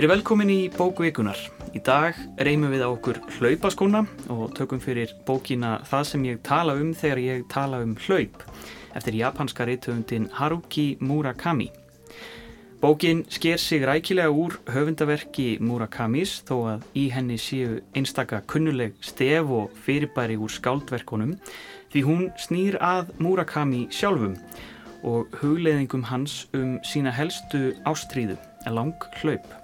Verið velkomin í bókvikunar. Í dag reymum við á okkur hlaupaskóna og tökum fyrir bókina Það sem ég tala um þegar ég tala um hlaup eftir japanska reytöfundin Haruki Murakami. Bókin sker sig rækilega úr höfundaverki Murakamis þó að í henni séu einstaka kunnuleg stef og fyrirbæri úr skáldverkonum því hún snýr að Murakami sjálfum og hugleðingum hans um sína helstu ástríðu, lang hlaup.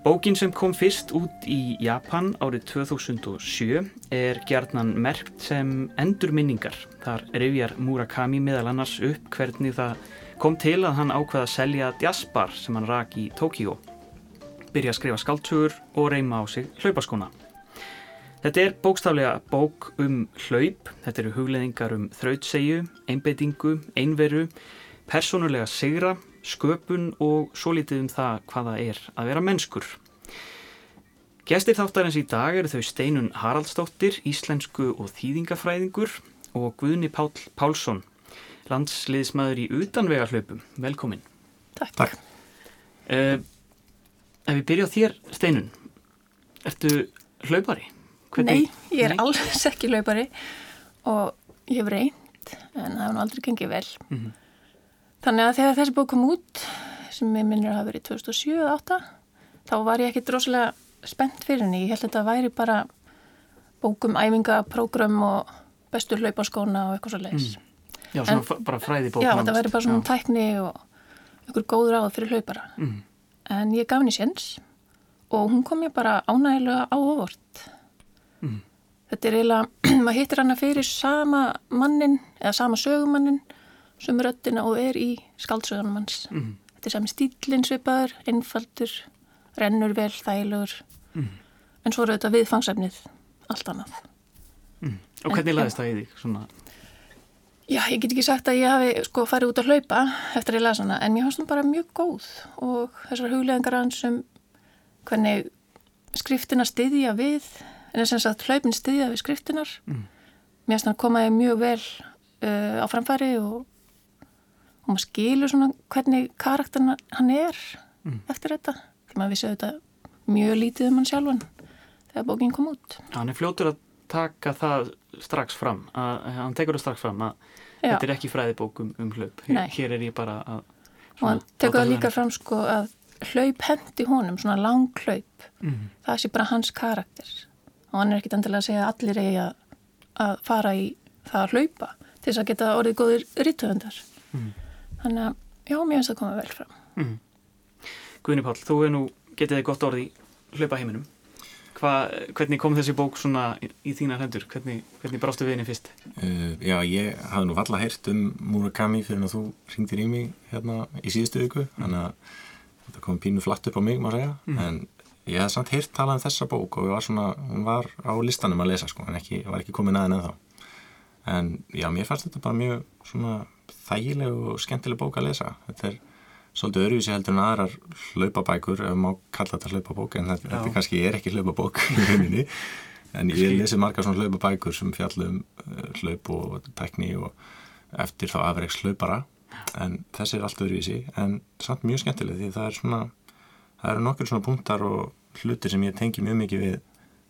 Bókin sem kom fyrst út í Japan árið 2007 er gerðnan merkt sem endurminningar. Þar revjar Murakami meðal annars upp hvernig það kom til að hann ákveða að selja jazzbar sem hann rak í Tókíó. Byrja að skrifa skáltugur og reyma á sig hlaupaskona. Þetta er bókstaflega bók um hlaup, þetta eru hugleðingar um þrautsegju, einbeitingu, einveru, personulega sigra, sköpun og svo litið um það hvaða er að vera mennskur. Gestir þáttarins í dag eru þau Steinun Haraldsdóttir, íslensku og þýðingafræðingur og Guðni Pál Pálsson, landsliðismæður í utanvegarhlaupum. Velkomin. Takk. Takk. Uh, ef við byrja á þér, Steinun, ertu hlaupari? Nei, ég er Nei? alls ekki hlaupari og ég hef reynd en það hefur nú aldrei gengið vel. Mm -hmm. Þannig að þegar þessi bók kom út, sem ég minnir að hafa verið 2007-2008, þá var ég ekki droslega spennt fyrir henni. Ég held að þetta væri bara bókum, æfinga, prógram og bestur hlaupaskóna og eitthvað svo leiðis. Mm. Já, svona en, bara fræði bók. Já, þetta væri bara svona já. tækni og einhver góður áður fyrir hlaupara. Mm. En ég gaf henni séns og hún kom ég bara ánægilega á ofort. Mm. Þetta er eiginlega, maður hittir hana fyrir sama mannin eða sama sögumannin sem röttina og er í skaldsögunum hans. Mm. Þetta er sami stílinn svipaður, einfaldur, rennur vel, þægilegur, mm. en svo eru þetta viðfangsefnið allt annað. Mm. Og hvernig laðist það í þig? Svona... Já, ég get ekki sagt að ég hafi sko farið út að hlaupa eftir að ég laði svona, en mér fannst hún bara mjög góð og þessar hugleðingar hans um hvernig skriftina styðja við en þess að hlaupin stiðja við skriftinar mm. mér finnst hann komaði mjög vel uh, á framfæri og, og maður skilur svona hvernig karakterna hann er mm. eftir þetta því maður vissi auðvitað mjög lítið um hann sjálfan þegar bókinn kom út Hann er fljótur að taka það strax fram að hann tekur það strax fram að Já. þetta er ekki fræðibók um, um hlaup hér, hér er ég bara að og hann tekur það líka fram sko að hlaup hendi honum, svona lang hlaup mm. það sé bara hans karakter og hann er ekkit endilega að segja að allir eigi að, að fara í það að hlaupa til þess að geta orðið góðir rítuðundar mm. Þannig að já, mér finnst það að koma vel fram mm. Guðni Pál, þú er nú getið þig gott orði í hlaupa heiminum Hva, hvernig kom þessi bók svona í, í þína hendur? Hvernig, hvernig brástu við henni fyrst? Uh, já, ég hafði nú valla heyrt um Murakami fyrir að þú ringdir í mig hérna í síðustu viku, mm. þannig að þetta kom pínu flatt upp á mig, má segja, mm. en ég hef samt heyrt talað um þessa bók og var svona, hún var á listanum að lesa sko, en ekki, var ekki komin aðeins ennþá en já, mér fannst þetta bara mjög svona þægileg og skemmtileg bók að lesa. Þetta er svolítið öruvísi heldur en aðrar hlaupabækur, ef maður kalla þetta hlaupabók en þetta, þetta kannski er ekki hlaupabók í rauninni, en ég lesi marga svona hlaupabækur sem fjallum uh, hlaup og tekní og eftir þá afreiks hlaupara. En þessi er allt öruvísi, en samt mjög skemmtileg því það er svona það eru nokkur svona punktar og hlutir sem ég tengi mjög mikið við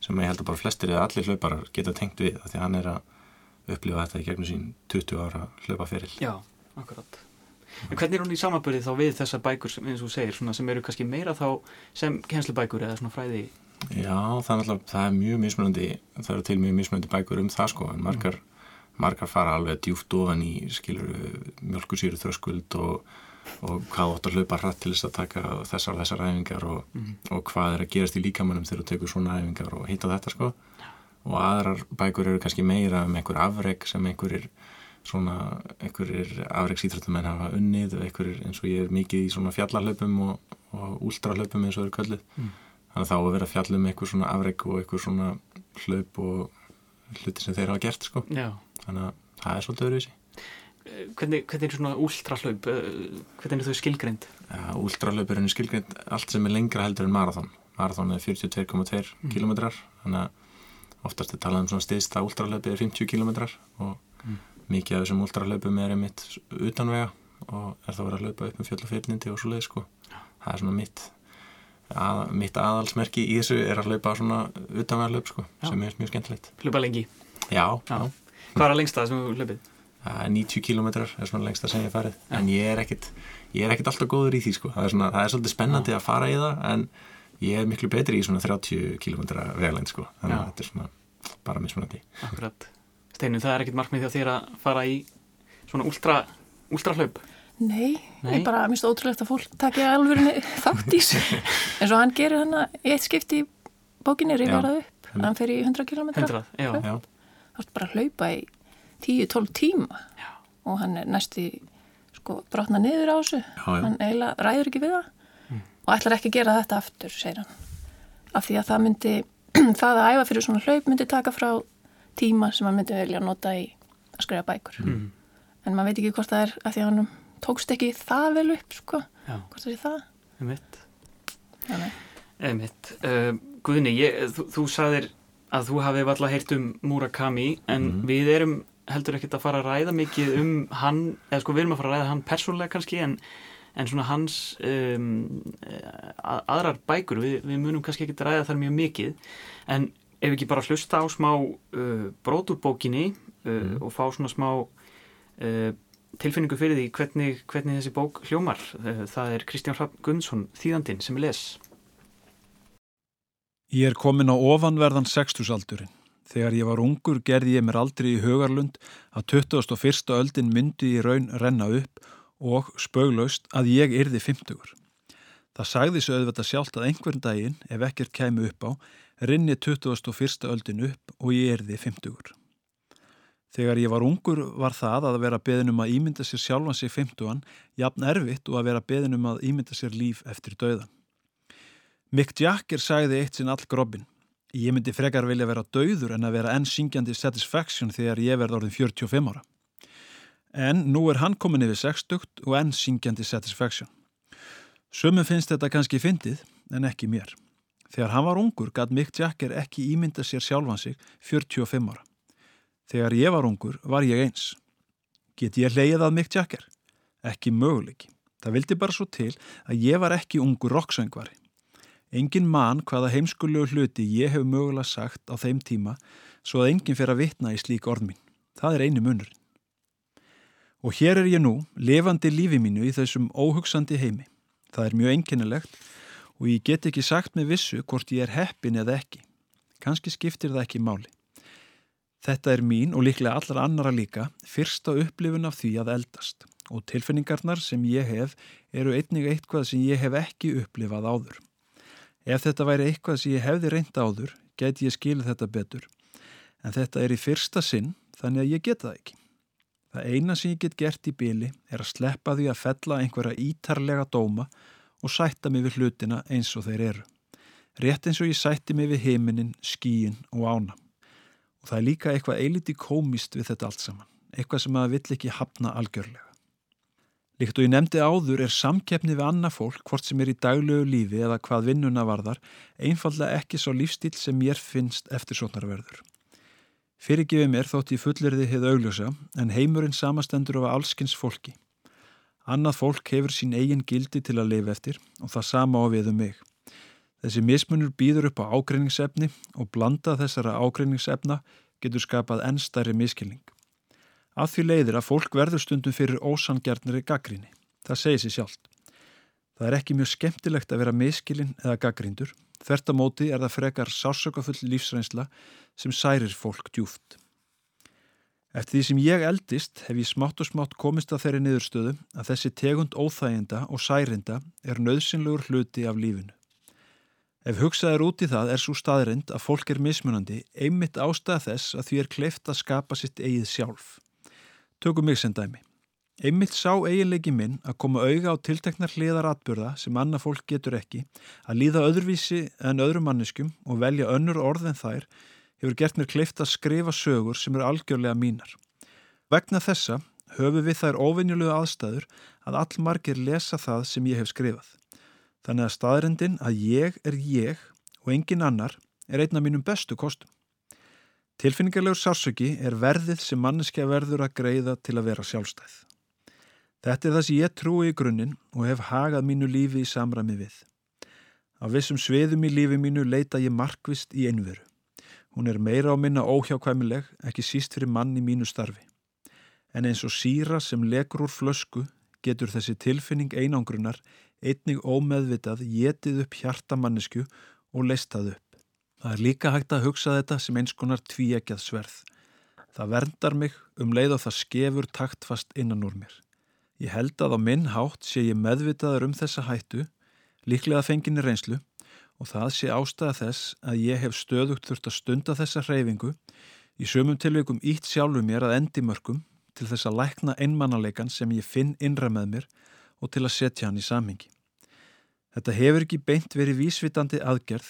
sem ég held að bara flestir eða allir hlauparar geta tengt við því hann er að upplifa þetta í gegnum sín 20 ára hlaupaferil Já, akkurat. En hvernig er hún í samabörið þá við þessar bækur sem, eins og segir, svona, sem eru kannski meira þá sem kjenslubækur eða svona fræði? Já, það er, alltaf, það er mjög mismunandi það eru til mjög mismunandi bækur um það sko en margar, mm. margar fara alveg djúft ofan í skilur mjölkusýru þröskuld og og hvað ótt að hlaupa hratt til þess að taka þessar þessar æfingar og, mm og hvað er að gerast í líkamannum þegar þú tekur svona æfingar og hitta þetta sko og aðrar bækur eru kannski meira um einhver afreg sem einhverjir svona, einhverjir afregsýtratumenn hafa unnið og einhverjir eins og ég er mikið í svona fjallarhlaupum og, og úlstrahlaupum eins og eru kallið mm. þannig að þá að vera fjallum einhver svona afreg og einhver svona hlaup og hluti sem þeir hafa gert sko Já. þannig að það er svolítið öruvísi hvernig, hvernig er svona últrahlaup eh, hvernig er þau skilgreynd? Ja, últrahlaup er henni skilgreynd allt sem er lengra heldur en marathón marathón er 42,2 mm. km þannig að oftast er talað um svona stiðsta últrahlaupi er 50 km og mm. mikið af þessum últrahlaupum er einmitt utanvega og er þá verið að hlaupa upp með fjöll og fyrnindi og svo leið sko það er svona mitt að, mitt aðalsmerki í þessu er að hlaupa svona utanverðlöp sko, Já. sem er mjög skemmtilegt Hlaupa lengi. Já, Já. Hvað er að lengsta sem þú? Það er 90 kilometrar er svona lengst að segja farið en ég er ekkit, ég er ekkit alltaf góður í því sko. það, er svona, það er svolítið spennandi að fara í það en ég er miklu betri í svona 30 kilometra vegalengd sko. þannig Já. að þetta er svona bara mismunandi Akkurat. Steinu, það er ekkit markmið hjá þér að fara í svona últra, últra hlaup. Nei, Nei. ég bara minnst ótrúlegt að fólk takja alvörinni þátt í þessu eins og hann gerir hann í eitt skipti í bókinni Já. rifjar það upp, hann fer í 100 km Hundrað, já. Já, þá ertu bara að hlaupa í 10-12 tíma Já. og hann er næstu sko brotna niður á þessu Já, já. hann eiginlega ræður ekki við það og ætlar ekki að gera þetta aftur, segir hann af því að það myndi það að æfa fyrir svona hlaup myndi taka frá tíma sem hann myndi velja að nota í að skrifa bækur Mm. en maður veit ekki hvort það er af því að hann tókst ekki það vel upp sko, Já, hvort það er það einmitt. Þannig. Einmitt. Uh, Guðni, ég, þú, þú sagðir að þú hafi valla heyrt um Murakami en Mhm. við erum heldur ekkert að fara að ræða mikið um hann, eða sko við erum að fara að ræða hann persónlega kannski en, en svona hans um, að, aðrar bækur, við, við munum kannski ekki ræða þar mjög mikið en ef við ekki bara hlusta á smá uh, bróturbókinni uh, og fá svona smá uh, tilfinningu fyrir því hvernig, hvernig þessi bók hljómar. Uh, það er Kristján Hrafn Gunnsson, þýðandinn sem er les. Ég er komin á ofanverðan sextusaldurinn. Þegar ég var ungur gerði ég mér aldrei í hugarlund að 21. öldin myndi í raun renna upp og spöglaust að ég yrði 50. Það sagði svo auðvitað sjálft að einhvern daginn, ef ekkert kæmi upp á, rinni 21. öldin upp og ég yrði 50. Þegar ég var ungur var það að vera beðin um að ímynda sér sjálfan sig 50 jafn erfitt og að vera beðin um að ímynda sér líf eftir döðan. Mick Jagger sagði eitt sinn all grobbin. Ég myndi frekar vilja vera dauður en að vera enn syngjandi satisfaction þegar ég verð orðin 45 ára. En nú er hann komin yfir 60 og enn syngjandi satisfaction. Sumum finnst þetta kannski fyndið, en ekki mér. Þegar hann var ungur gæt Mick Jagger ekki ímynda sér sjálfan sig 45 ára. Þegar ég var ungur var ég eins. Get ég hleyið að Mick Jagger? Ekki möguleiki. Það vildi bara svo til að ég var ekki ungur rocksöngvari. Engin mann hvaða heimskulegu hluti ég hef mögulega sagt á þeim tíma svo að enginn fer að vitna í slík orð mín. Það er einu munurinn. Og hér er ég nú, lifandi lífi mínu í þessum óhugsandi heimi. Það er mjög einkennilegt og ég get ekki sagt með vissu hvort ég er heppin eða ekki. Kanski skiptir það ekki máli. Þetta er mín og líklega allar annara líka fyrsta upplifun af því að eldast og tilfinningarnar sem ég hef eru einnig eitthvað sem ég hef ekki upplifað áður. Ef þetta væri eitthvað sem ég hefði reynd áður, geti ég skilið þetta betur. En þetta er í fyrsta sinn, þannig að ég geta það ekki. Það eina sem ég get gert í byli er að sleppa því að fella einhverja ítarlega dóma og sætta mig við hlutina eins og þeir eru. Rétt eins og ég sætti mig við heiminin, skíin og ána. Og það er líka eitthvað eiliti komist við þetta allt saman. Eitthvað sem maður vill ekki hafna algjörlega. Líkt og ég nefndi áður er samkeppni við annað fólk, hvort sem er í daglegu lífi eða hvað vinnuna varðar, einfallega ekki svo lífstíl sem mér finnst eftirsóknarverður. Fyrirgefið mér þótt ég fullirði hefð augljósa, en heimurinn samastendur af allskins fólki. Annað fólk hefur sín eigin gildi til að lifa eftir og það sama á við um mig. Þessi mismunur býður upp á ágreiningsefni og blanda þessara ágreiningsefna getur skapað ennstæri miskilning. Af því leiðir að fólk verður stundum fyrir ósangjarnari gaggrinni. Það segir sér sjálft. Það er ekki mjög skemmtilegt að vera miskilinn eða gaggríndur. Þvert á móti er það frekar sásökafull lífsreynsla sem særir fólk djúft. Eftir því sem ég eldist hef ég smátt og smátt komist að þeirri niðurstöðu að þessi tegund óþæginda og særinda er nöðsynlegur hluti af lífinu. Ef hugsað er út í það er svo staðrind að fólk er mismunandi einmitt ástæða þess að því er kleift að skapa sitt eigið sjálf. Tökum mig sem dæmi. Einmitt sá eiginleiki minn að koma auga á tilteknar hliðar atbyrða sem annað fólk getur ekki, að líða öðruvísi en öðrum manneskum og velja önnur orð en þær, hefur gert mér kleift að skrifa sögur sem eru algjörlega mínar. Vegna þessa höfu við þær óvinnjulegu aðstæður að allmargir lesa það sem ég hef skrifað. Þannig að staðrendin að ég er ég og engin annar er einn af mínum bestu kostum. Tilfinningalegur sársöki er verðið sem manneskja verður að greiða til að vera sjálfstæð. Þetta er það sem ég trúi í grunninn og hef hagað mínu lífi í samræmi við. Af vissum sviðum í lífi mínu leita ég markvist í einveru. Hún er meira á minna óhjákvæmileg, ekki síst fyrir mann í mínu starfi. En eins og síra sem legur úr flösku getur þessi tilfinning einangrunar einnig ómeðvitað getið upp hjartamannisku og leistað upp. Það er líka hægt að hugsa þetta sem eins konar tvíegjað sverð. Það verndar mig um leið og það skefur taktfast innan úr mér. Ég held að á minn hátt sé ég meðvitaður um þessa hættu, líklega fenginni reynslu og það sé ástæða þess að ég hef stöðugt þurft að stunda þessa hreyfingu í sömum tilveikum ítt sjálfu mér að endimörkum til þess að lækna einmannaleikan sem ég finn innra með mér og til að setja hann í samhengi. Þetta hefur ekki beint verið vísvitandi aðgerð,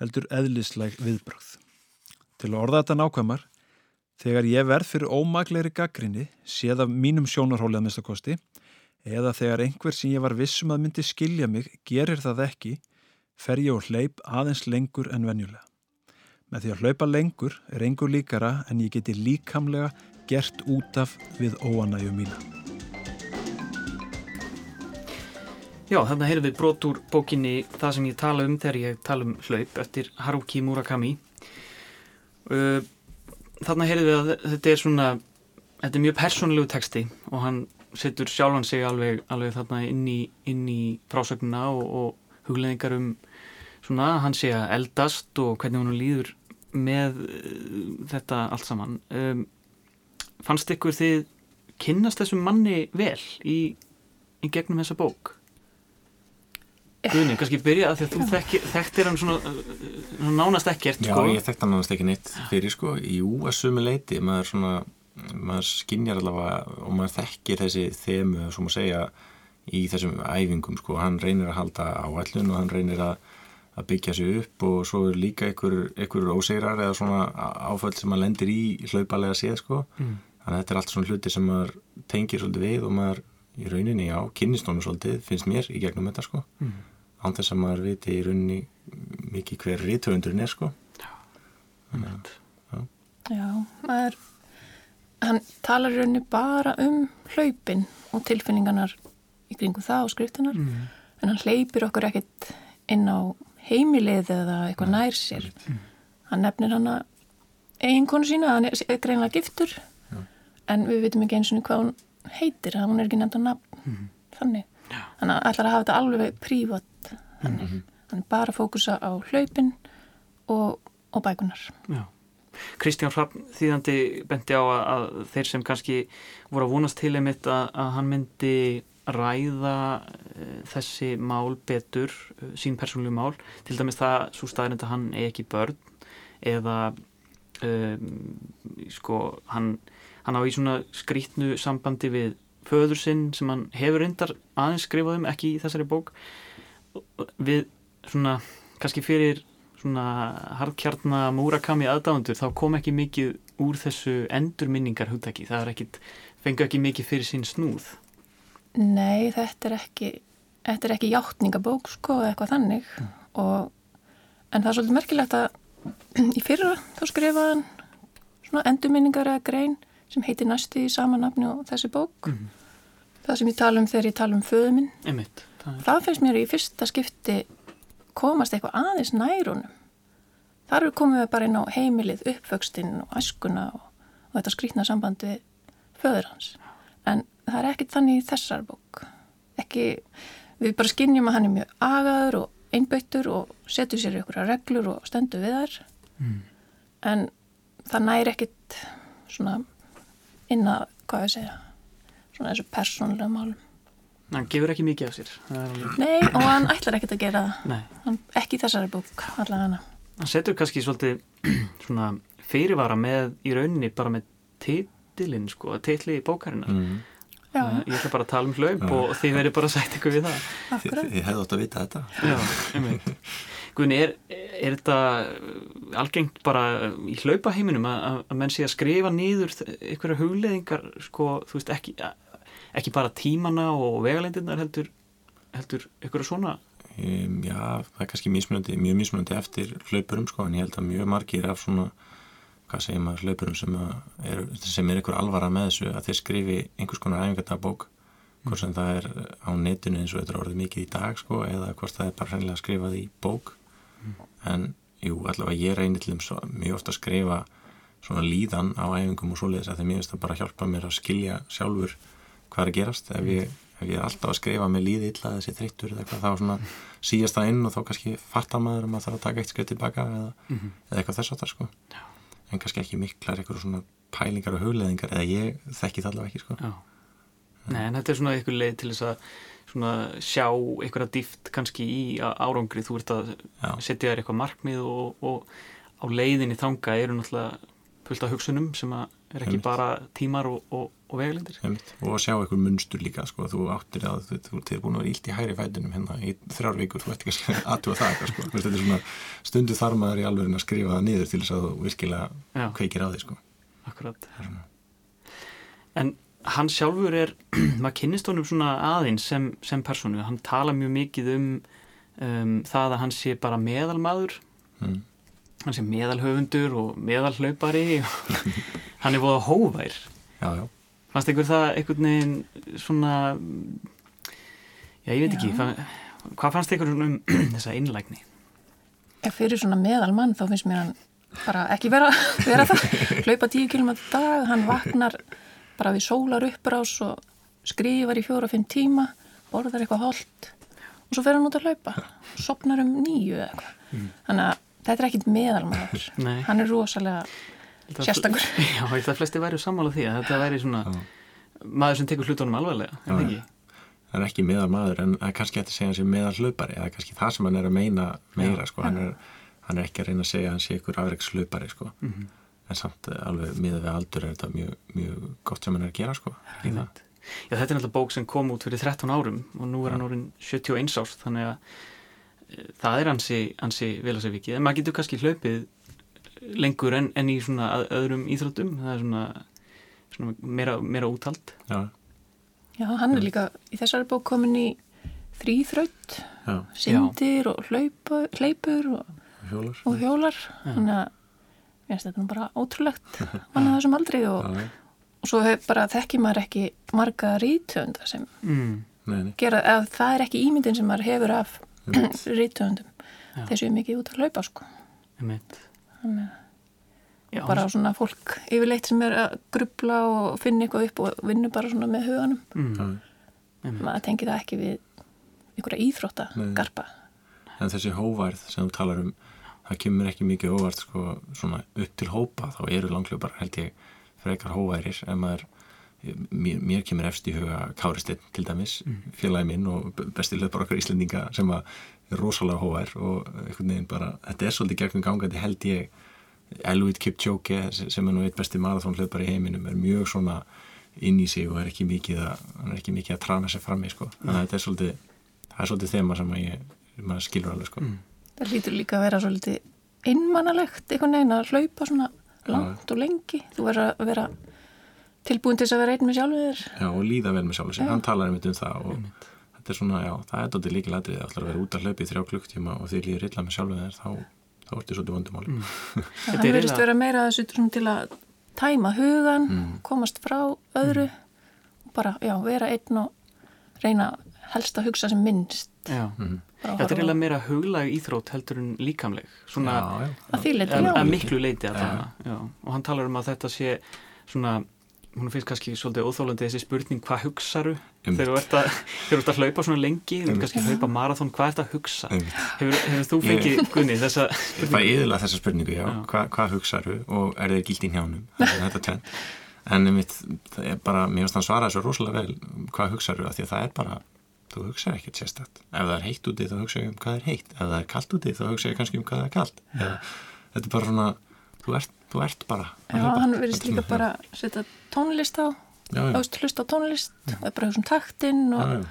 heldur eðlisleg viðbröð. Til að orða þetta nákvæmar, þegar ég verð fyrir ómagleiri gaggrinni, séð af mínum sjónarhóli að minnstakosti, eða þegar einhver sem ég var vissum að myndi skilja mig gerir það ekki, fer ég og hleyp aðeins lengur en venjulega. Með því að hlaupa lengur er engur líkara en ég geti líkamlega gert út af við óanæju mína. Já, þarna heyrðum við brot úr bókinni Það sem ég tala um þegar ég tala um hlaup eftir Haruki Murakami. Uh, þarna heyrðum við að þetta er svona, þetta er mjög persónulegu texti og hann setur sjálfan sig alveg, alveg þarna inn í, inn í frásögnuna og, og hugleðingar um svona hann sé að eldast og hvernig hann líður með uh, þetta allt saman. Um, fannst ykkur þið kynnast þessum manni vel í, í gegnum þessa bók Guðni, kannski byrja að því að þú þekki, þekktir hann svona, svona nánast ekkert Já, sko. ég þekkti hann nánast ekki neitt fyrir sko Jú, að sumi leiti, maður svona maður skinjar allavega og maður þekkir þessi þemu, svo maður segja í þessum æfingum sko hann reynir að halda áallun og hann reynir að að byggja sig upp og svo er líka einhver, einhver ósegrar eða svona áföll sem maður lendir í hlaupalega séð sko mm. þannig að þetta er allt svona hluti sem maður tengir svolítið við og maður í rauninni á kynnistónu svolítið finnst mér í gegnum þetta sko mm. án þess að maður viti í rauninni mikið hver rítöfundurinn er sko Já, þannig að já. Já, maður hann talar í rauninni bara um hlaupin og tilfinningarnar í kringum það og skriftunar mm. en hann hleypir okkur ekkert inn á heimilið eða eitthvað nær sér hann nefnir hann að eiginkonu sína, hann er greinlega giftur Já. en við veitum ekki eins og hvað hún heitir, hún er ekki nefnd að nafn Mhm. þannig, Já. hann ætlar að hafa þetta alveg prívat þannig, hann er bara að fókusa á hlaupin og, og bækunar Já. Kristján Hrafn þýðandi benti á að, að þeir sem kannski voru að vonast til einmitt að, að hann myndi ræða uh, þessi mál betur, uh, sín persónlegu mál til dæmis það svo staðrind að hann er ekki börn eða um, sko hann, hann á í svona skrítnu sambandi við föður sinn sem hann hefur reyndar aðeins skrifað um ekki í þessari bók. Við svona kannski fyrir svona hardkjarna Murakami aðdáðundur þá kom ekki mikið úr þessu endurminningar hugtaki, það er ekkit fengu ekki mikið fyrir sín snúð. Nei, þetta er ekki þetta er ekki játningabók sko eða eitthvað þannig. Og, en það er svolítið merkilegt að í fyrra þá skrifaði hann svona endurminningar eða grein sem heitir næstu í sama nafni og þessi bók. Mhm. það sem ég tala um þegar ég tala um föðu minn. Einmitt, það er, það finnst mér í fyrsta skipti komast eitthvað aðeins nærunum þar er komið við bara inn á heimilið uppvöxtinn og æskuna og, og þetta skrýtna samband við föður hans. En það er ekkit þannig í þessar bók. Ekki, við bara skinnjum að hann er mjög agaður og einbeittur og setur sér ykkur reglur og stendur við þær. Mm. en það næri ekkit svona inn að, hvað ég segja svona þessu persónulega málum. Hann gefur ekki mikið af sér. Það er alveg, Nei, og hann ætlar ekkit að gera það. Nei, Hann, ekki í þessari bók, allavega hana. hann setur kannski svolítið svona fyrirvara með í rauninni bara með titilinn sko, titli bókarinnar. Mm. Já, Uh, ég ætla bara að tala um hlaup Já. og þið verður bara að sætt ykkur við það. Akkurat. þið hefðu átt að vita þetta. Já, einmitt Guðni, er, er þetta algengt bara í hlaupaheiminum að, að menn sé að skrifa nýður einhverja hugleðingar sko, þú veist, ekki, ekki bara tímana og vegalendinnar heldur heldur einhverja svona? Um, Já, það er kannski mismunandi, mjög mismunandi eftir hlaupurum sko, en ég held að mjög margir af svona hvað segir maður hlaupurum sem að er, sem er einhver alvara með þessu að þeir skrifi einhvers konar æfingardagbók hvort sem það er á netinu eins og þetta er orðið mikið í dag sko, eða hvort það er bara hreinlega skrifað í bók en jú, allavega ég reynir til þeim mjög ofta að skrifa svona líðan á æfingum og svoleiðis að þeim ég veist að bara hjálpa mér að skilja sjálfur hvað er að gerast ef ég, ef ég er alltaf að skrifa með líði illa þessi þreyttur eða eitthvað þá svona síast það inn og þá kannski fattar maður um að það þarf að taka eitt skrif tilbaka eða, eða eitthvað þess að það sko Já. en kannski ekki miklar eitthvað svona pælingar og hugleðingar eða ég þekki það allavega ekki sko Já. Nei, en þetta er svona eitthvað leið til þess að svona sjá eitthvað dýft kannski í árangri þú ert að Já. setja þér eitthvað markmið og, og á leiðinni þanga eru náttúrulega fullt af hugsunum sem er ekki Einmitt. bara tímar og, og, og veglindir Einmitt. og að sjá eitthvað munstur líka sko, þú áttir að þú, þú, er búin að vera ílt í hægri fætinum hérna í þrjár vikur, þú ert ekki að aðtúa það sko. Þetta er svona stundu þar maður í alveg að skrifa það niður til þess að þú virkilega Já. kveikir á því sko. Akkurat En hann sjálfur er maður kynnist honum svona aðeins sem, sem personu, hann tala mjög mikið um, um það að hann sé bara meðalmaður. Mm. hann sé meðalhöfundur og meðalhlaupari. Og hann er búið hóvær já, já, fannst einhver það einhvern veginn svona já ég veit ekki Já. fa- hvað fannst einhver um þessa innlægni Ef fyrir svona meðal mann þá finnst mér hann bara ekki vera, vera það. Hlaupa tíu km dag, hann vaknar bara við sólar uppbrás og skrifar í fjóra-fimm tíma borðar eitthvað holdt og svo fer hann út að hlaupa sopnar um nýju eða eitthvað þannig að þetta er ekkit meðalmaður hann er rosalega Þetta- Sérstakur. Já, ég held að flesti væri sammála því að þetta væri svona Já. maður sem tekur hlutunum alvarlega, er það Já, ekki? það er ekki meðal maður en það er kannski að segja hann sé meðal hlaupari eða kannski það sem hann er að meina meira sko. hann, er, hann er ekki að reyna að segja hann sé ykkur afreiks hlaupari sko. Mhm. En samt eh, alveg miðað við aldur er þetta mjög, mjög gott sem hann er að gera sko. Já, þetta er náttúrulega bók sem kom út fyrir 13 árum og nú er hann orðin 71 árs þannig að e, það er ansi, ansi vel að segja vikið. En maður getur kannski hlaupið lengur en, en í svona að, öðrum íþróttum. Það er svona, svona meira, meira úthald. Já, já, hann er líka í þessari bók komin í þrýþraut já, syndir og hlaupa, hleypur og, hjólar. og hjólar. Þannig að ég finnst þetta nú bara ótrúlegt mann að þessum aldrei og, og svo bara þekki maður ekki marga rítöfunda sem mm. Nei, nei. gera, eða það er ekki ímyndin sem maður hefur af rítöfundum þessu er mikið út að hlaupa sko Einmitt. Já, bara svona fólk yfirleitt sem er að grubla og finna eitthvað upp og vinna bara svona með huganum mm. Maður tengi það ekki við einhverja íþrótta Nei. garpa En þessi hóværð sem þú talar um það kemur ekki mikið óvart sko, svona upp til hópa. Þá eru langkljópar held ég frekar hóværir en maður mér, mér kemur efst í huga Káristinn til dæmis, félagi minn og besti löpar okkar Íslendinga sem að er rosalega hóvær og einhvern veginn bara þetta er svolítið gegnum gangandi held ég. Elvit Kipchoge sem er nú eitt besti marathónlöpar í heiminum er mjög svona inn í sig og er ekki mikið að, hann er ekki mikið að trana sér fram í sko. þannig að þetta er svolítið það er svolítið þema sem að ég, maður skilur alveg sko. Það lítur líka að vera svolítið innmannalegt einhvern veginn að hlaupa svona langt og lengi. Þú verður að vera tilbúin til þess að vera einn með sjálfur þér. Já, og líða vel með sjálf sig, hann talar einmitt um það og þetta er svona, já, það er dóttir líka ladrið að vera út að hlaupa í þrjá klukktíma og því líður illa með sjálf þér, þá, þá ertu svolítið vondumáli mm. Þetta hann er verðist eiginlega- vera meira þessu til að tæma hugan komast frá öðru og bara, já, vera einn og reyna helst að hugsa sem minnst. Já. Bara Þetta er eiginlega meira huglag íþrótt heldur en líkamleg. Svona Já, já, að því leiti, að, já. að miklu leiti að það og hann talar um að þetta sé svona hún finnst kannski svolítið óþólandi þessi spurning hvað hugsaru? Einmitt. þegar þú ert að, ert að hlaupa svona lengi þú ert kannski að hlaupa marathón, hvað ert að hugsa? Einmitt. hefur, hefur þú fengið Gunni þessa Ég fæ yðurlega þessa spurningu, já, Hva, hvað hugsaðu og er þeir gilt í njánum þetta tvenn, en einmitt það er bara, mér finnst hann svara þessu rosalega vel hvað hugsaðu, af því að það er bara þú hugsaðu ekkert sérstætt, ef það er heitt úti þá hugsaðu um hvað er heitt, ef það er kalt úti þá hugsaðu kannski um hvað er kalt. Eða, þetta er bara svona, þú ert, þú ert bara að Já, hann verðist er líka bara setja tónlist á, já, já, ást hlusta á tónlist, það er bara hugsa um taktinn og já, já.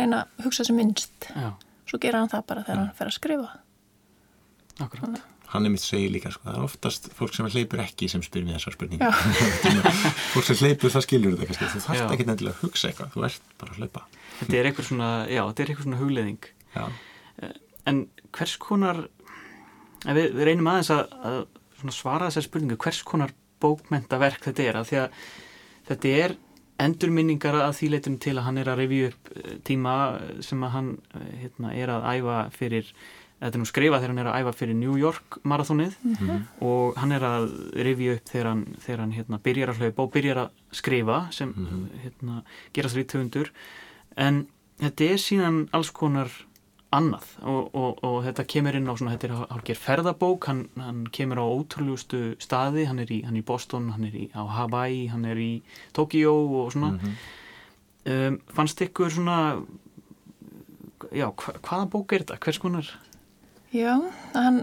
reyna að hugsa sem minnst. Já, Svo gera hann það bara þegar hann fer að skrifa. akkurat hann er mitt segir líka sko, það er oftast fólk sem hleypur ekki sem spyr mér þessar spurningu Já. fólk sem hleypur það skilur þetta kannski. Þú þarft ekki nefnilega að hugsa eitthvað þú ert bara að hlaupa. Þetta er eitthvað svona, já, þetta er eitthvað svona hugleðing já, en hvers konar við, við reynum aðeins að, að svona svara þessar spurningu, hvers konar bókmentaverk þetta er, af því að þetta er endurminningar að því leitum til að hann er að revju upp eh, tíma sem að hann eh, hérna, er að æfa fyrir þetta er nú skrifa þegar hann er að æfa fyrir New York marathónið og hann er að revju upp þegar hann, þegar hann hérna, byrjar að hlaupa og byrjar að skrifa sem hérna, gerast rítuundur en þetta er síðan alls konar annað. Og, og, og þetta kemur inn á svona, þetta er hálfgerð ferðabók. Hann, hann kemur á ótrúlustu staði. Hann er í, hann er í Boston, hann er í, á Hawaii hann er í Tokyo og svona. Um, fannst ykkur svona já, hva, hvaða bók er þetta? hvers konar? Já, hann,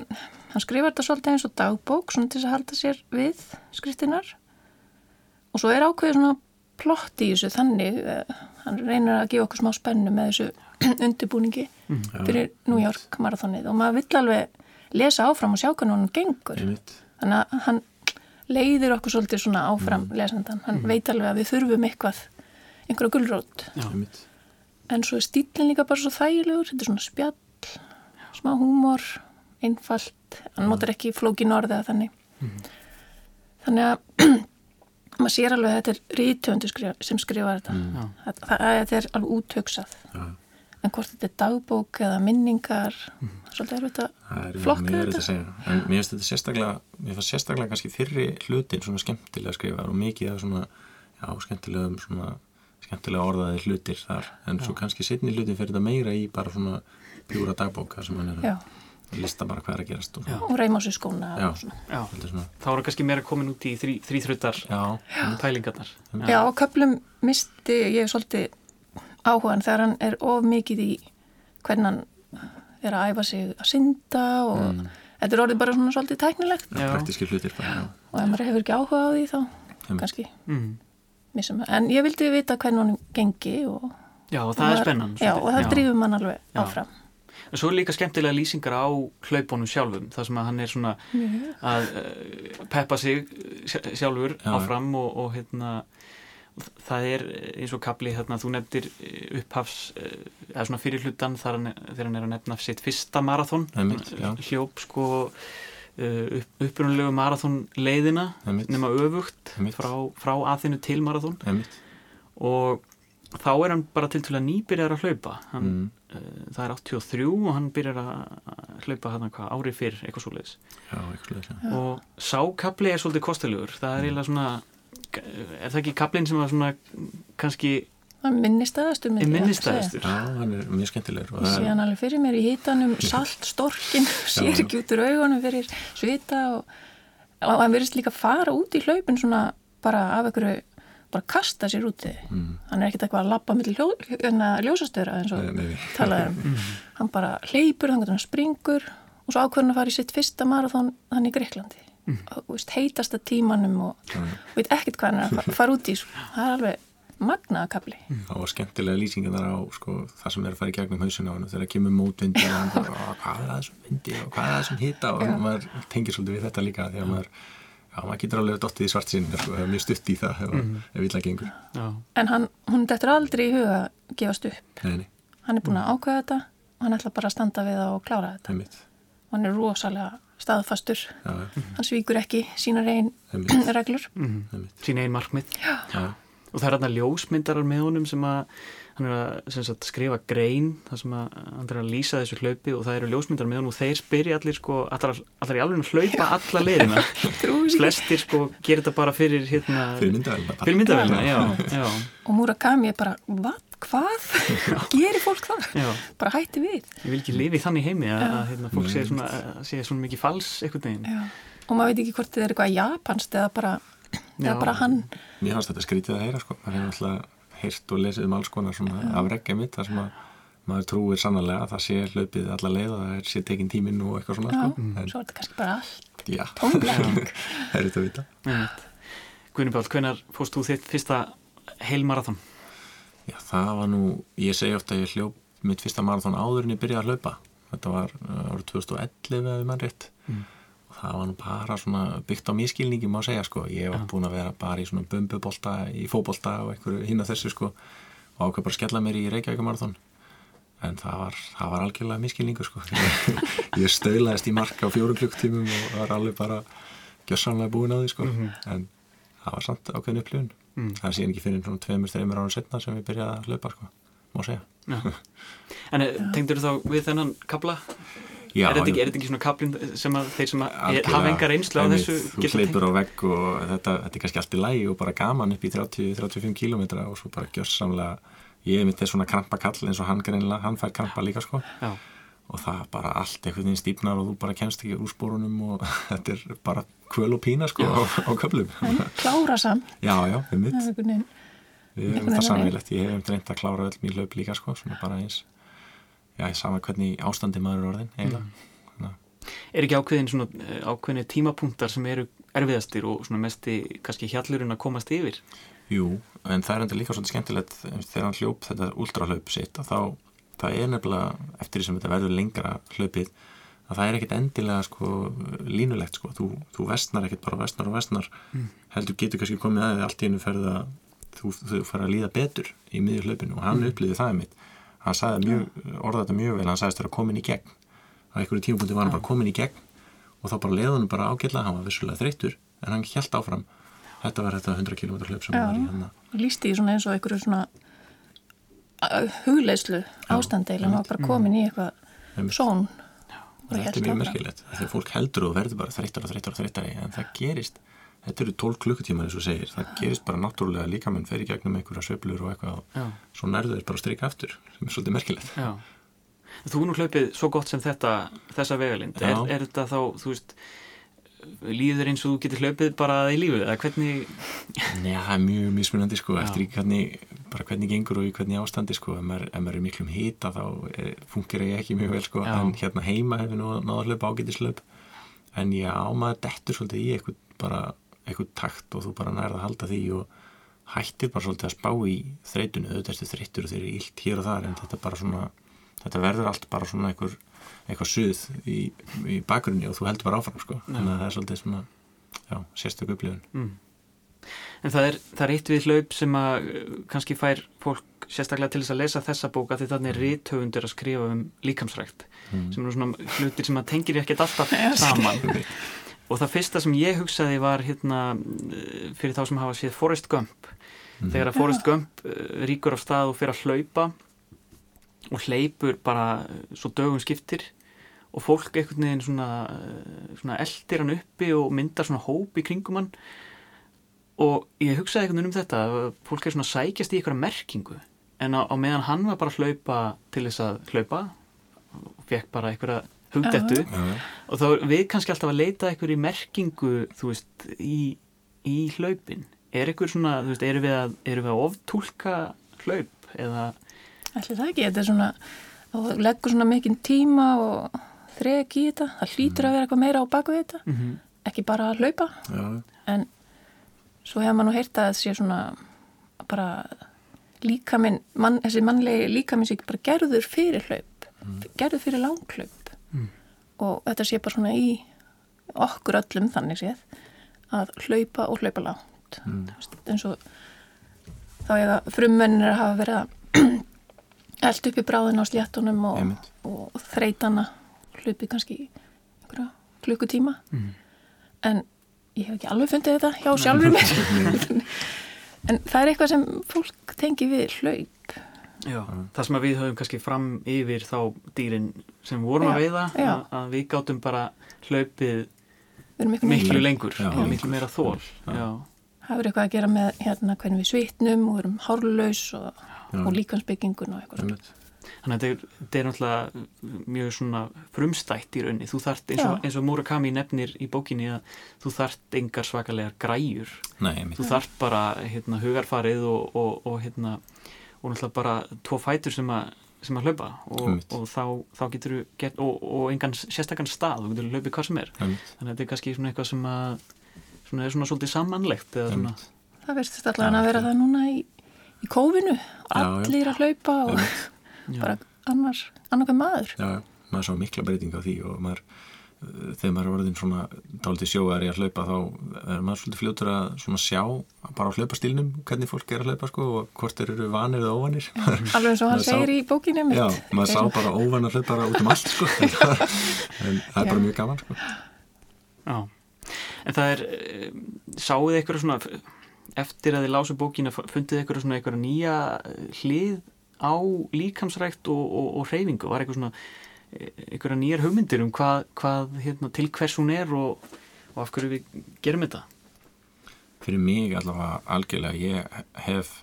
hann skrifar þetta svolítið eins og dagbók svona til að halda sér við skriftinar og svo er ákveðið svona plott í þessu þannig eh, hann reynir að gefa okkur smá spennu með þessu undirbúningi fyrir New York marathonið. Og maður vill alveg lesa áfram og sjá hvernig hann gengur. Þannig að hann leiðir okkur svolítið svona áfram lesendan, hann veit alveg að við þurfum eitthvað einhverja gullrót Einmitt. en svo er stílinn líka bara svo þægilegur þetta er svona spjall, smá húmor einfalt, hann notar ekki flókin orðið að þannig. Þannig að maður sér alveg að þetta er rítöfundu sem skrifar þetta. Já. það, það, þetta er alveg úthugsað. Já. en hvort þetta er dagbók eða minningar er svolítið að er flokka mjög verið að þetta segja. En mér finnst þetta sérstaklega mér finnst sérstaklega kannski fyrri hlutin svona skemmtilega skrifar og mikið af svona já, skemmtilegum svona skemmtilega orðaði hlutir þar. En svo kannski setni hlutin fyrir þetta meira í bara svona bjúra dagbók sem hann er já, að lista bara hvað er að gerast og og sig skóna Já. og svona. Já, Þetta er svona þá er hann kannski meira komin út í þrýþruttar já, pælingarnar já, á köplum misti ég svolítið áhugan þegar hann er of mikið í hvernig hann er að æfa sig að synda og Mm. þetta er orðið bara svona svolítið tæknilegt Já. praktíski hlutir bara, já. og ef maður hefur ekki áhuga á því þá Einmitt. kannski mm. En ég vildi vita hvernig hann gengi og, Já, og það er spennan Já, og það drífum mann alveg Já. áfram. En svo er líka skemmtilega lýsingar á hlaupunum sjálfum, það sem að hann er svona að uh, peppa sig sj- sjálfur Já, áfram og, og hérna það er eins og kapli hérna, þú nefndir eh, upphafs eh, eða svona fyrir hlutan þar hann, þegar hann er að nefna sitt fyrsta marathón hljóp sko uh, upp, upprunalegu marathón leiðina nema öfugt frá, frá aðinu til marathón og þá er hann bara til til að nýbyrjar að hlaupa. Hann, Mm. Uh, það er 83 og hann byrjar að að hlaupa hann hvað árið fyrr, eitthvað svo leiðis og sákapli er svolítið kostilegur það er eiginlega svona er það ekki kaplinn sem var svona kannski Það er minnistæðastur myndi er ég minnistæðistur já, hann er mjög skemmtilegur Ég það sé hann alveg fyrir mér í hitanum, salt, storkin, sér ekki út úr augunum fyrir svita og, og hann verðist líka fara út í hlaupin svona bara af einhverju, bara kasta sér úti. Mm. Hann er ekkert eitthvað að lappa með ljó, ljósastöra eins og Nei, nei, talaður um. Hann bara hleypur, hann hann springur og svo ákveðin að fara í sitt fyrsta marathón hann í Greiklandi. Og veist, heitasta tímanum og, og veit ekkert hvað hann er að fara, fara út í. Svo. Það er alveg magnaða kapli. það var skemmtilega lýsingar þar á sko, það sem er að fara í gegnum hausin á hann þegar kemur mótvindi og hann bara, "Á, hvað er það þessum vindi og hvað er það þessum hita og maður tengir svolítið við þetta líka að maður, já, maður getur alveg dottið í svart sín sko, mjög stutt í það ef, mm. ef illa gengur já, En hann, hún dettur aldrei í huga að gefast upp. nei, nei, Hann er búin að ákveða þetta og hann ætla bara að standa við það og klára þetta. einmitt Og hann er rosalega staðfastur. já, Hann svíkur ekki sínar einn Einmitt. reglur. einmitt sín einn markmið já, og það er hérna ljósmyndarar með honum sem að hann er að sagt, skrifa grein þar sem að hann er að lýsa þessu hlaupi og það eru ljósmyndarar með honum og þeir spyrja allir sko, allar, allar í alveg að hlaupa alla ekki. flestir sko gerir þetta bara fyrir hérna, fyrir já, Og Murakami er bara, hvað? Hvað? Gerir fólk það? já Bara hætti við. ég vil ekki lifi í þannig heimi að, að hérna, fólk sé svona, svona mikið fals einhvern veginn Já. Og maður veit ekki hvort þið er eitthvað japanst eða bara, eða bara hann. mér fannst þetta skrítið að heyra sko. maður hefur alltaf heyrt og lesið um alls konar svona afreggja mitt þar sem að maður trúir sannlega að það sé hlaupið alla leið og það er sé tekin tíminn og eitthvað svona Já. sko. en Svo er þetta kannski bara allt. Tónblekking. það er þetta að vita Einmitt. Guðni Björn, hvenar fórst þú þitt fyrsta heilmarathon? Já, það var nú, ég segi ofta að ég hljóp mitt fyrsta marathón áður en ég byrjaði að hlaupa. Þetta var uh, árið 2011 eða við mann rétt. Og það var nú bara svona byggt á mískilningi má segja sko. Ég var búin að vera bara í svona bumbubolta, í fóbolta og einhverju hinn að þessu sko. Og ákveð bara að skella mér í Reykjavík marathón. En það var, það var algjörlega mískilningu sko. ég stöðlaðist í marka á fjórum klukktímum og var alveg bara gjössanlega búin á því sko. En það var samt ákveðin upplifun. mm. það sé ekki fyrir svona tveimur, þreimur ára setna sem við byrjaði að hlaupa sko, má segja Já. En eh, tengdur þú þá við þennan kabla? Já, er, þetta ekki, er þetta ekki svona kablin sem að þeir sem að hafa enga reynslu á þessu Þú hleypur á vegg og þetta, þetta er kannski allt í lægi og bara gaman upp í 30-35 kílometra og svo bara gjörsamlega ég myndi svona krampakall eins og hann greinlega, hann fær krampa líka sko. Já. og það bara allt einhvern veginn stýpnar og þú bara kemst ekki úr spórunum og þetta er bara kvöl og pína sko á, á köflum. En klára samt. Já, já, við mitt er Við hefum það samveilegt, ég hef reynd að klára öll mjög löp líka sko, svona bara eins já, ég sama hvernig ástandi maður er orðin eiginlega mm. Er ekki ákveðin svona eh, ákveðin tímapunktar sem eru erfiðastir og svona mesti kannski hjallurinn að komast yfir? Jú, en það er enda líka svolítið skemmtilegt þegar hann hljóp þetta ultrahlaup sitt að þá, það er nefnilega eftir því sem þetta verður lengra hlaupið að það er ekkit endilega sko línulegt sko, þú, þú vestnar ekkit bara vestnar og vestnar, mm. heldur getur kannski komið að þið allt í hennu ferð að þú, þú fer að líða betur í miður hlaupinu og hann mm. upplýði það mitt hann mjög, orða þetta mjög vel, hann sagðist að komin í gegn. Á einhverju tímapunkti var hann bara komin í gegn og þá bara leðunum bara ágjörlega, hann var vissulega þreytur en hann held áfram. Þetta var þetta 100 km hlaup sem var í hann Lýsti í svona eins og einhverju svona hugleislu ástandi eða hann var bara komin í eitthvað són Þetta er mjög merkilegt, þegar fólk heldur og verður bara þreytar og þreytar og þreytar en það gerist þetta eru 12 klukkutímar eins og segir. Það gerist bara náttúrulega líka menn fer í gegnum einhverja söblur og eitthvað. Já. og svo nærður þeir bara að strika aftur sem er svolítið merkilegt. Já. Þú nú hlaupið svo gott sem þetta þessa vegalind, er, er þetta þá þú veist, líður eins og þú getur hlaupið bara í lífu, eða hvernig? Nei, það er mjög mismunandi sko, eftir í hvernig bara hvernig gengur og í hvernig ástandi sko, ef maður, ef maður er miklum hýta þá funkar ég ekki mjög vel sko, Já. en hérna heima hefur náða að hlaupa ágætislaup en já, maður dettur svolítið í eitthvað bara eitthvað takt og þú bara nærða að halda því og hættir bara svolítið að spá í þreytunni, auðvitað ertu þreytur og þeir eru ílt hér og þar en þetta bara svona þetta verður allt bara svona einhver eitthvað suð í, í bakgrunni og þú heldur bara áfram sko, þannig að það er svolítið svona já, sérstök upplifun. Mm. En það er, það er eitt við hlaup sem að uh, kannski fær fólk sérstaklega til þess að lesa þessa bóka því þannig er rítöfundur að skrifa um líkamsrækt mm. sem eru svona hlutir sem að tengir ekkert alltaf saman og það fyrsta sem ég hugsaði var hérna fyrir þá sem hafa séð Forrest Gump. Mhm. þegar að Forrest Gump uh, ríkur á stað og fyrir að hlaupa og hleypur bara uh, svo dögum skiptir og fólk einhvern veginn svona, uh, svona eldir hann uppi og myndar svona hóp í kringum hann. Og ég hugsaði einhvern veginn um þetta að fólk er svona sækjast í einhverja merkingu. En á, á meðan hann var bara að hlaupa til þess að hlaupa og fekk bara einhverja hugdettu. Og þá við kannski alltaf að leita einhverju merkingu þú veist í, í hlaupin. Er einhver svona, þú veist, eru við að, eru við að oftúlka hlaup eða? Ætli það ekki, þetta er svona og leggur svona mikinn tíma og þrek í þetta, það hlýtur að vera eitthvað meira á baku þetta, mm -hmm. ekki bara að hlaupa. Já, en svo hefur maður nú heyrt að þetta sé svona bara líkaminn, mann, þessi mannlegi líkaminn sé ekki bara gerður fyrir hlaup gerður fyrir langhlaup. Og þetta sé bara svona í okkur öllum þannig séð að hlaupa og hlaupa langt. Mm. Eins og þá eiga frummennir að hafa verið að eld upp í bráðin á sléttunum og, og þreytana hlupið kannski einhverja klukkutíma. Mm. en ég hef ekki alveg fundið þetta hjá sjálfur mér. En það er eitthvað sem fólk tengi við hlaup. Já, það sem við höfum kannski fram yfir þá dýrin sem vorum Já, að veiða já. að, að við gátum bara hlaupið miklu miklu lengur. Já. og miklu meira þól það er eitthvað að gera með hérna hvernig við svitnum og erum hárlaus og, og líkansbyggingun og eitthvað svona. þannig að þetta er, er náttúrulega mjög svona frumstætt í raunni þú þart eins og, og Murakami nefnir í bókinni að þú þart engar svakalega græjur. Nei, þú þart bara hérna, hugarfarið og, og, og hérna og náttúrulega bara tvo fætur sem að sem að hlaupa og, og þá, þá getur þú gett og, og engan sérstakann stað, þú getur hlaupið hvað sem er. Einmitt. þannig að þetta er kannski svona eitthvað sem að svona er svona svolítið sammannlegt eða svona, það verðist allavega að vera það núna í, í kófinu. Já. allir að hlaupa og já, bara annars annarkvæm maður. Já, já, maður sá mikla breyting á því og maður, þegar maður er orðin svona dálítið sjóðari að hlaupa þá er maður svolítið fljótur að svona sjá bara á hlaupastílnum hvernig fólk er að hlaupa sko og hvort þeir eru vanir eða óvanir. Alveg eins og hann Maður sá- segir í bókinu mitt Já, maður sá bara óvanar hlaupara út um allt sko. En það er bara mjög gaman sko. Já. en það er eh, sáuð eitthvað svona eftir að þið lásu bókina fundið eitthvað svona eitthvað nýja hlið á líkamsrækt og, og, og reyfingu, var eitthvað svona eitthvað nýjar hugmyndir um hvað, hvað hérna, til hvers hún er og, og af hverju við gerum þetta Fyrir mig allavega algjörlega ég hef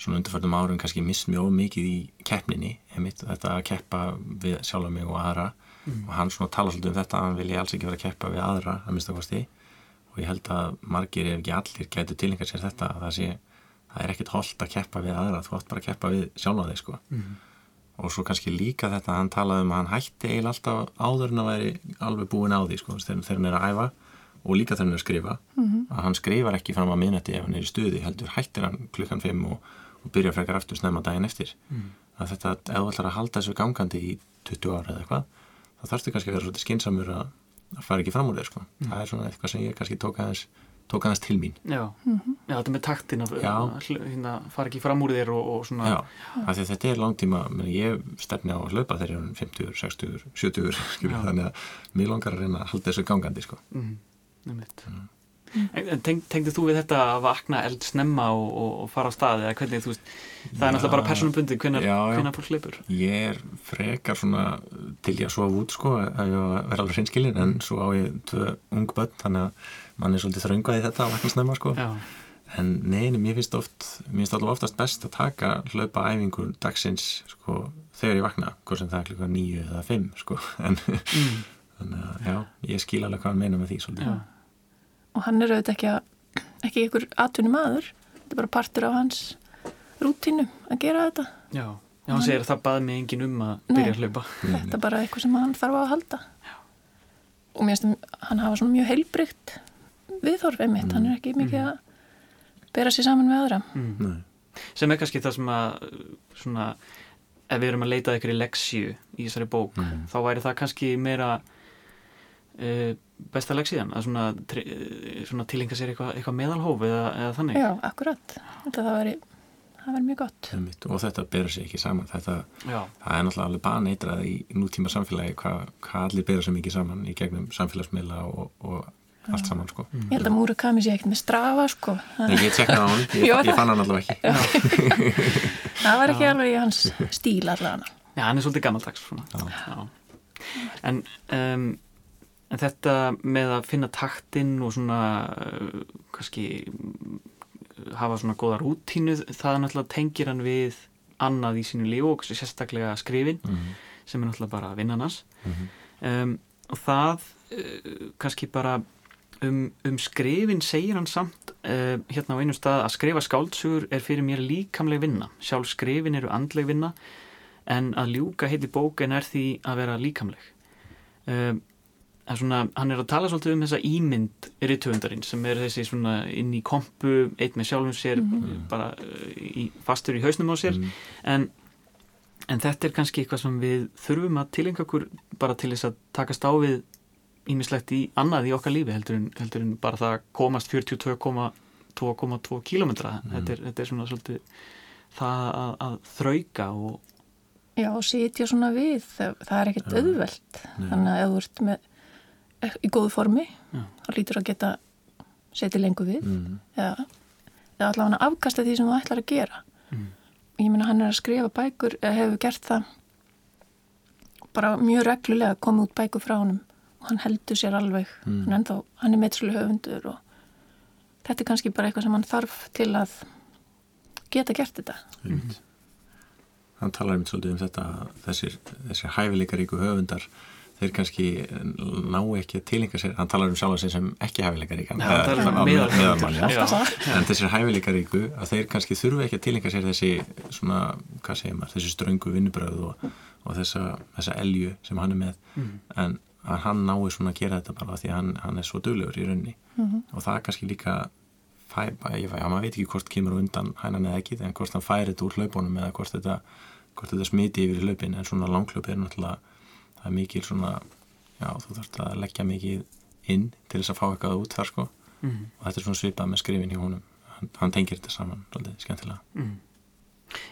svona undarfærdum árum kannski mist mjög mikið í keppninni, einmitt, þetta að keppa við sjálf mig og aðra mm. og hann svona tala svolítið um þetta, hann vil ég alls ekki vera að keppa við aðra, að mista kosti og ég held að margir ef ekki allir getur tilengar sér þetta, að það sé það er ekkit holdt að keppa við aðra, þú átt bara að keppa við sjálf á þig sko mm. Og svo kannski líka þetta, hann talaði um að hann hætti eiginlega alltaf áður en að veri alveg búin á því sko, þegar hann er að æfa og líka þegar hann er að skrifa mm -hmm. að hann skrifar ekki fram að minnati ef hann er í stuði heldur hættir hann klukkan 5 og, og byrja frekar aftur snemma daginn eftir mm. að þetta, ef þú ætlar að halda þessu gangandi í 20 ára eða eitthvað þá þarfstu kannski að vera svolítið skinsamur að, að fara ekki fram úr þér sko. mm. það er svona eitthvað sem ég kannski tók aðeins tók aðeins til mín Já, -hmm. Já þetta með taktin að hérna, fara ekki fram úr þér og, og svona Já, að þetta er langtíma ég stefni á að hlaupa þegar ég er 50, 60, 70 þannig að mér langar að reyna að halda þessu gangandi sko. -hmm. Mm. En teng, tengdu þú við þetta að vakna eld snemma og, og, fara á staði eða hvernig þú veist, það er náttúrulega bara personubundi hvernig fólk sleipur Ég er frekar svona til ég að sofa út sko, að ég verði alveg hreinskilin en svo á ég tvö ung börn þannig að mann er svolítið þraungaði þetta að vakna snemma sko já. en neini, mér finnst oft mér finnst alltaf oftast best að taka hlaupa æfingur dagsins sko þegar ég vakna, hvort sem það er klukka nýju eða fimm sko en mm þannig að já, ég skil alveg hvað hann meina með því svolítið. Og hann er auðvitað ekki, að, ekki ykkur atvinni maður, þetta er bara partur af hans rútínu að gera þetta. Já, já hann segir að það baði mig engin um að byrja Nei, að hlaupa. Þetta er bara eitthvað sem hann þarf að halda. Já. Og mér finnst að hann hafa svona mjög heilbrygt viðhorfið mitt, mm. hann er ekki mikið mm. að bera sér saman með aðra. Mm. Sem er kannski það sem að svona, ef við erum að leita ykkur í leksju í þessari bók, mm. þá væri það kannski meira e, besta legsíðan að svona, svona tilenga sér eitthvað eitthva meðalhóf eða, eða þannig Já, akkurat, þetta það væri það væri mjög gott og þetta berur sér ekki saman þetta, það er náttúrulega alveg baneitra í nútíma samfélagi hvað hva allir berur sér mikið saman í gegnum samfélagsmiðla og, og allt saman sko. Mm. Ég held að Murakami sé ekkert með strafa sko. Nei, ég tekna á hann, ég, ég fann hann allavega ekki. Það var ekki Já. alveg í hans stíl allavega. Já, hann er svolítið gammaldags en um En þetta með að finna taktinn og svona uh, kannski hafa svona góða rútínu það náttúrulega tengir hann við annað í sínu líf og sérstaklega skrifin mm -hmm. sem er náttúrulega bara vinnanans mm -hmm. um, og það uh, kannski bara um, um skrifin segir hann samt uh, hérna á einu stað að skrifa skáltsugur er fyrir mér líkamleg vinna sjálf skrifin eru andleg vinna en að ljúka heiti bókin er því að vera líkamleg um Svona, hann er að tala svolítið um þessa ímynd rittöfundarinn sem er þessi svona inn í kompu, eitt með sjálfum sér mm -hmm. bara uh, í, fastur í hausnum á sér mm -hmm. en, en þetta er kannski eitthvað sem við þurfum að tilenga okkur bara til þess að takast á við ímislegt í annað í okkar lífi heldur en, heldur en bara það komast 42,2 kílometra mm þetta, þetta er svona svolítið það að, að þrauka og Já, og sitja svona við, það, það er ekkert auðvelt, þannig að ef þú ert með í góðu formi Já. þá lítur að geta setið lengur við. Mm. eða, eða allavega afkasta því sem þú ætlar að gera. Mm. ég minna hann er að skrifa bækur eða hefur gert það bara mjög reglulega að koma út bækur frá hann hann heldur sér alveg. Mm. hann, ennþá, hann er meðslu höfundur og þetta er kannski bara eitthvað sem hann þarf til að geta gert þetta. Hann talar um svolítið um þetta þessir, þessir hæfileikaríku höfundar þeir kannski ná ekki að tilenga sér, hann talar um sjálf sig sem ekki hæfileikarík en þessir hæfileikaríku að þeir kannski þurfu ekki að tilenga sér þessi svona, hvað segir maður, þessi ströngu vinnubröð og, og þessa, þessa elju sem hann er með. Mm. en að hann nái svona að gera þetta bara því að hann, hann er svo döglegur í raunni mm -hmm. og það er kannski líka fæ, ég, já, maður veit ekki hvort kemur undan hænan eða ekki, en hvort hann færi þetta úr hlaupunum eða hvort þetta, hvort þetta smiti yfir hlaupin en svona langklöp er náttúrulega það er mikil svona já, þú þarfst að leggja mikið inn til þess að fá eitthvað út þar sko mm. og þetta er svona svipað með skrifin í honum hann, hann tengir þetta saman, skemmtilega mm.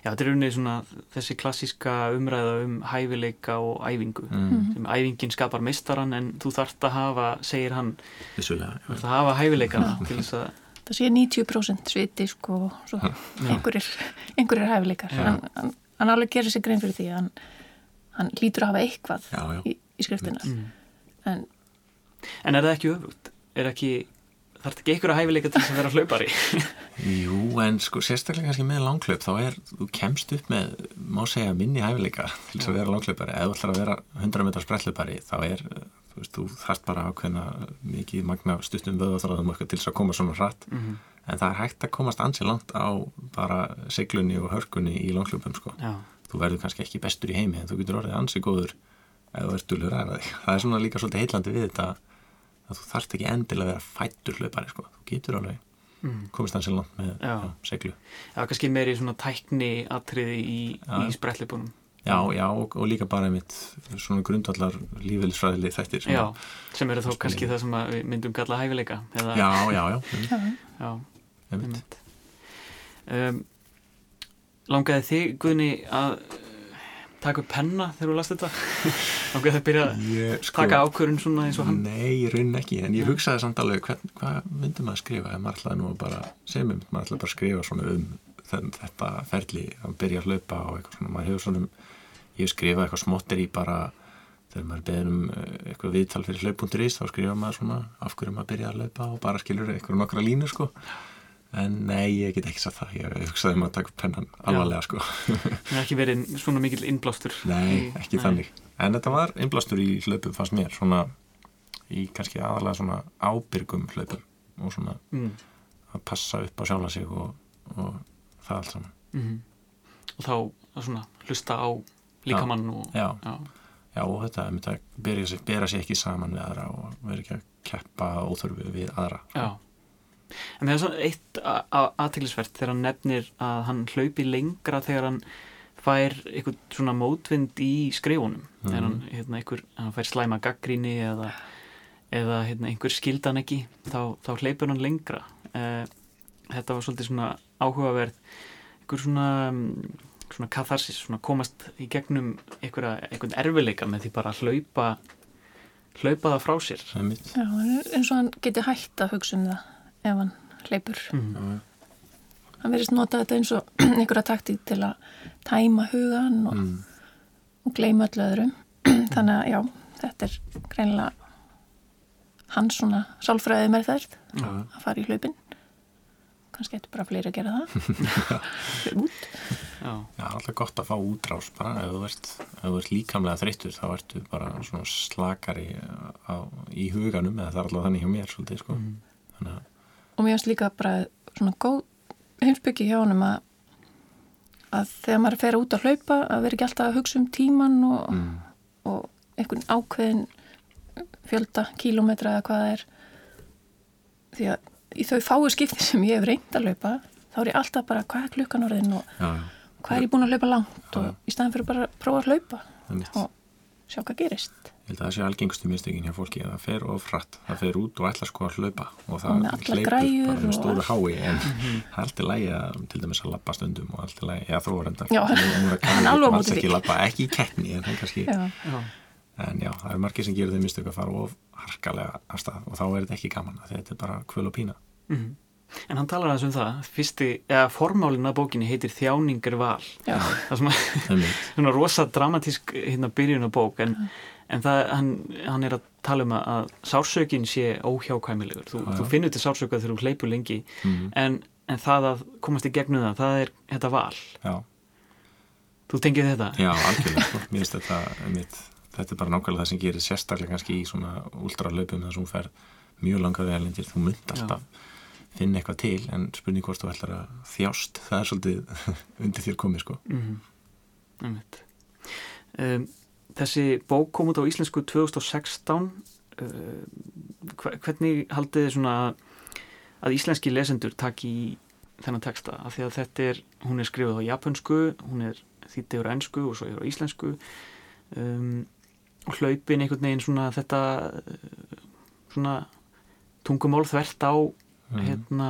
Já, þetta er unnið svona þessi klassíska umræða um hæfileika og æfingu. Mm. sem æfingin skapar mistaran en þú þarfst að hafa segir hann, Vissulega, þú þarfst að hafa hæfileikana til þess að það sé 90% sviti sko og svo einhverjir, einhverjir hæfileikar. Já. hann, hann, hann alveg gerir sér grein fyrir því hann, hann lítur að hafa eitthvað Já, já. Í, í skriftina. En En er það ekki öfugt? Er ekki, þarf ekki einhverja hæfileika til þess að vera hlaupari? Jú, en sko sérstaklega kannski með langklaup þá er, þú kemst upp með má segja minni hæfileika til þess að vera langklaupari eða þú ætlar að vera 100 metrar sprellhlaupari þá er, þú veist, þú þarft bara ákveðna mikið magna stuttum vöðaþráðum eitthvað til þess að koma svona hratt Mhm. en það er hægt að komast ansi langt á bara seglunni og hörkunni í langklaupum sko. Já, þú verður kannski ekki bestur í heimi en þú getur orðið ansi góður ert dulur að þú þarft ekki endilega að vera fættur hlaupari sko. þú getur alveg Mm. komist ansi langt með Já. já, seglu Já, kannski meiri svona tækni atriði í, í sprettlipunum. Já, já, og, og líka bara einmitt svona grundvallar lífeylisfræðili þættir sem Já, að- sem eru þó Spurning. kannski það sem að við myndum kalla hæfileika. Eða, já, já, já, já, já einmitt. einmitt. Um, langaði þig, Guðni, að taka upp penna þegar þú last þetta? langaði þið að byrja að Ég, sko, taka ákvörun svona eins og hann? Nei, í raunin ekki, en ég hugsaði samt alveg hvað myndi maður skrifa ef maður ætlaði nú að bara, sem ég maður ætlaði bara að skrifa svona um þenn, þetta ferli að byrja að hlaupa og eitthvað svona, maður hefur svona ég hef skrifað eitthvað smottir í bara þegar maður beður um eh, eitthvað viðtal fyrir hlaup.is þá skrifa maður svona af hverju maður byrja að hlaupa og bara skilur eitthvað nokkra línu sko en nei, ég get ekki sagt það ég hugsaði um að taka pennan alvarlega sko Það er ekki verið svona mikil innblástur. Nei, ekki þannig. En þetta var innblástur í hlaupum fannst mér, svona í kannski aðalega svona ábyrgum hlaupum og svona Mm. að passa upp á sjálfa sig og, og það allt saman. Mm Og þá að svona hlusta á líkamann og... Já, Já. já og þetta er myndi að bera sig, sig ekki saman við aðra og vera ekki að keppa óþörfu við aðra. Já. En það er svona eitt aðteglisvert þegar hann nefnir að hann hlaupi lengra þegar hann fær eitthvað svona mótvind í skrifunum. Mhm. Þegar hann, hérna, einhver, hann fær slæma gaggríni eða, eða hérna, einhver skildan ekki, þá, þá hleypur hann lengra. Eh, þetta var svolítið svona áhugaverð, einhver svona, mm, svona katharsis, svona komast í gegnum einhverja, einhvern erfileika með því bara að hlaupa, hlaupa það frá sér. Já, hann er eins og hann geti hægt að hugsa um það ef hann hleypur Mm. hann verðist nota þetta eins og einhverja taktík til að tæma hugan og, Mm. og gleyma öllu öðrum þannig að já, þetta er greinilega hans svona sálfræði með þærð Já. að fara í hlaupin kannski eitthvað bara fleiri að gera það út Já. Já, alltaf gott að fá útrás bara ef þú ert, ef þú ert líkamlega þreyttur þá ertu bara svona slakari á, í huganum eða það er alltaf þannig hjá mér svolítið sko. Þannig að og mér finnst líka bara svona góð heimsbyggi hjá honum að að þegar maður fer út að hlaupa að vera ekki alltaf að hugsa um tíman og, mm. og einhvern ákveðin fjölda kílómetra eða hvað það er. Því að í þau fáu skipti sem ég hef reynd að hlaupa þá er ég alltaf bara hvað er klukkan orðin og já, já, hvað er ég búin að hlaupa langt? Já, og í staðan fyrir bara að prófa að hlaupa og sjá hvað gerist Ég held að það sé algengustu mistökin hjá fólki að það fer of frætt, það fer út og ætla sko að hlaupa og það hleypur bara með stóru allt. hái en það er alltaf lægi að til dæmis að labba stundum og alltaf lægi, já þú var enda Já, hann er alveg því. ekki labba, ekki í keppni en, hann kannski, Já, Já. en já, það er margir sem gerir þau mistök að fara of harkalega af stað og þá er þetta ekki gaman af því að þetta er bara kvöl og pína Mhm. En hann talar aðeins um það, fyrsti, eða formálinn af bókinni heitir Þjáningar val. já, Það er Það er svona rosa dramatísk hérna byrjun á bók, en, en það, hann, hann er að tala um að, sársökin sé óhjákvæmilegur. Þú, Já, já. þú finnur til sársöka þegar þú hleypur lengi, mm, en, en það að komast í gegnum það, það er þetta val. já, Þú tengið þetta? já, algjörlega. Mér finnst þetta mitt, þetta er bara nákvæmlega það sem gerir sérstaklega kannski í svona últralaupum þar sem þú fer mjög langar vegalindir, þú mynd alltaf finna eitthvað til en spurning hvort þú ætlar að þjást, það er svolítið undir þér komið sko. Mm um, þessi bók kom út á íslensku 2016 uh, hve- hvernig haldið þið svona að íslenski lesendur taki í þennan texta? Af því að þetta er, hún er skrifið á japansku hún er þýttið á ennsku og svo er á íslensku. Um, og hlaupin einhvern veginn svona þetta uh, svona tungumál þvert á Mhm. hérna,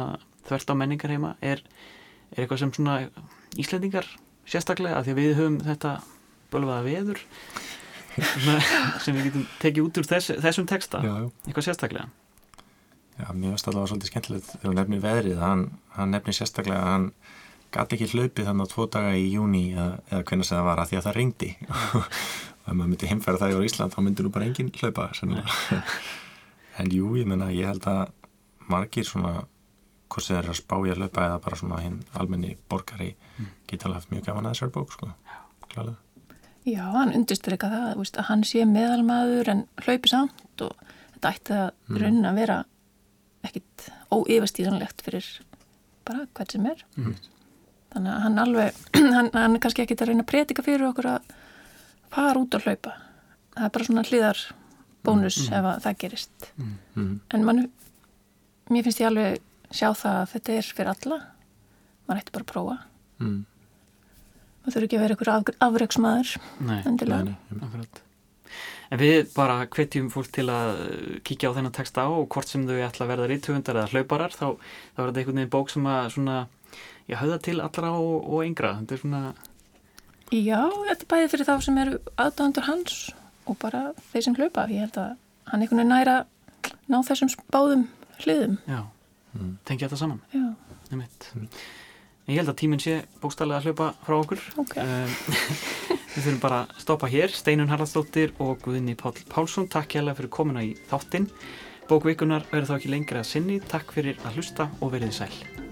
þvert á menningar heima er, er eitthvað sem svona Íslendingar sérstaklega af því að við höfum þetta bölvaða veður sem við getum tekið út úr þess, þessum texta. Já, já. eitthvað sérstaklega? Já, mér finnst allavega svolítið skemmtilegt þegar hún nefnir veðrið, hann, hann nefnir sérstaklega að hann gæti ekki hlaupið þannig á tvo daga í júni eða, eða hvernig sem það var að því að það ringdi og ef maður myndi heimfæra það í Ísland þá myndir nú bara enginn hlaupa en jú, ég menna, ég held að margir svona hvort sem þeir eru að spá ég að hlaupa eða bara svona hinn almenni borgari mm. geta alveg haft mjög gafan að þessar bók sko, klálega Já, hann undurstryka það, veist, að hann sé meðalmaður en hlaupi samt og þetta ætti að mm. raunin að vera ekkit óyfastíðanlegt fyrir bara hvert sem er. Mm. Þannig að hann alveg, hann, hann er kannski ekkit að reyna að prétika fyrir okkur að fara út og hlaupa. Það er bara svona hlýðar bónus mm. ef það gerist. Mm. Mm. En mann, mér finnst ég alveg sjá það að þetta er fyrir alla. Man ætti bara að prófa það þurfi ekki að vera einhver afreiksmaður endilega. nei, En við bara hvetjum fólk til að kíkja á þennan texta á og hvort sem þau ætla að verða rítuhundar eða hlauparar þá, þá er þetta einhvern veginn bók sem að svona, já, höfða til allra og, og yngra. Þetta er svona Já, þetta er bæðið fyrir þá sem eru aðdándur hans og bara þeir sem hlaupa. Ég held að hann einhvern veginn næra ná þessum báðum hliðum. Já, mm. tengja þetta saman. Já, nefnitt mm. En ég held að tíminn sé bókstallega að hlaupa frá okkur. Okay. Við þurfum bara að stoppa hér. Steinun Haraldsdóttir og Guðinni Pál Pálsson, takk hjá fyrir komuna í þáttinn. Bókvíkunar verður þá ekki lengri að sinni. Takk fyrir að hlusta og verið sæl.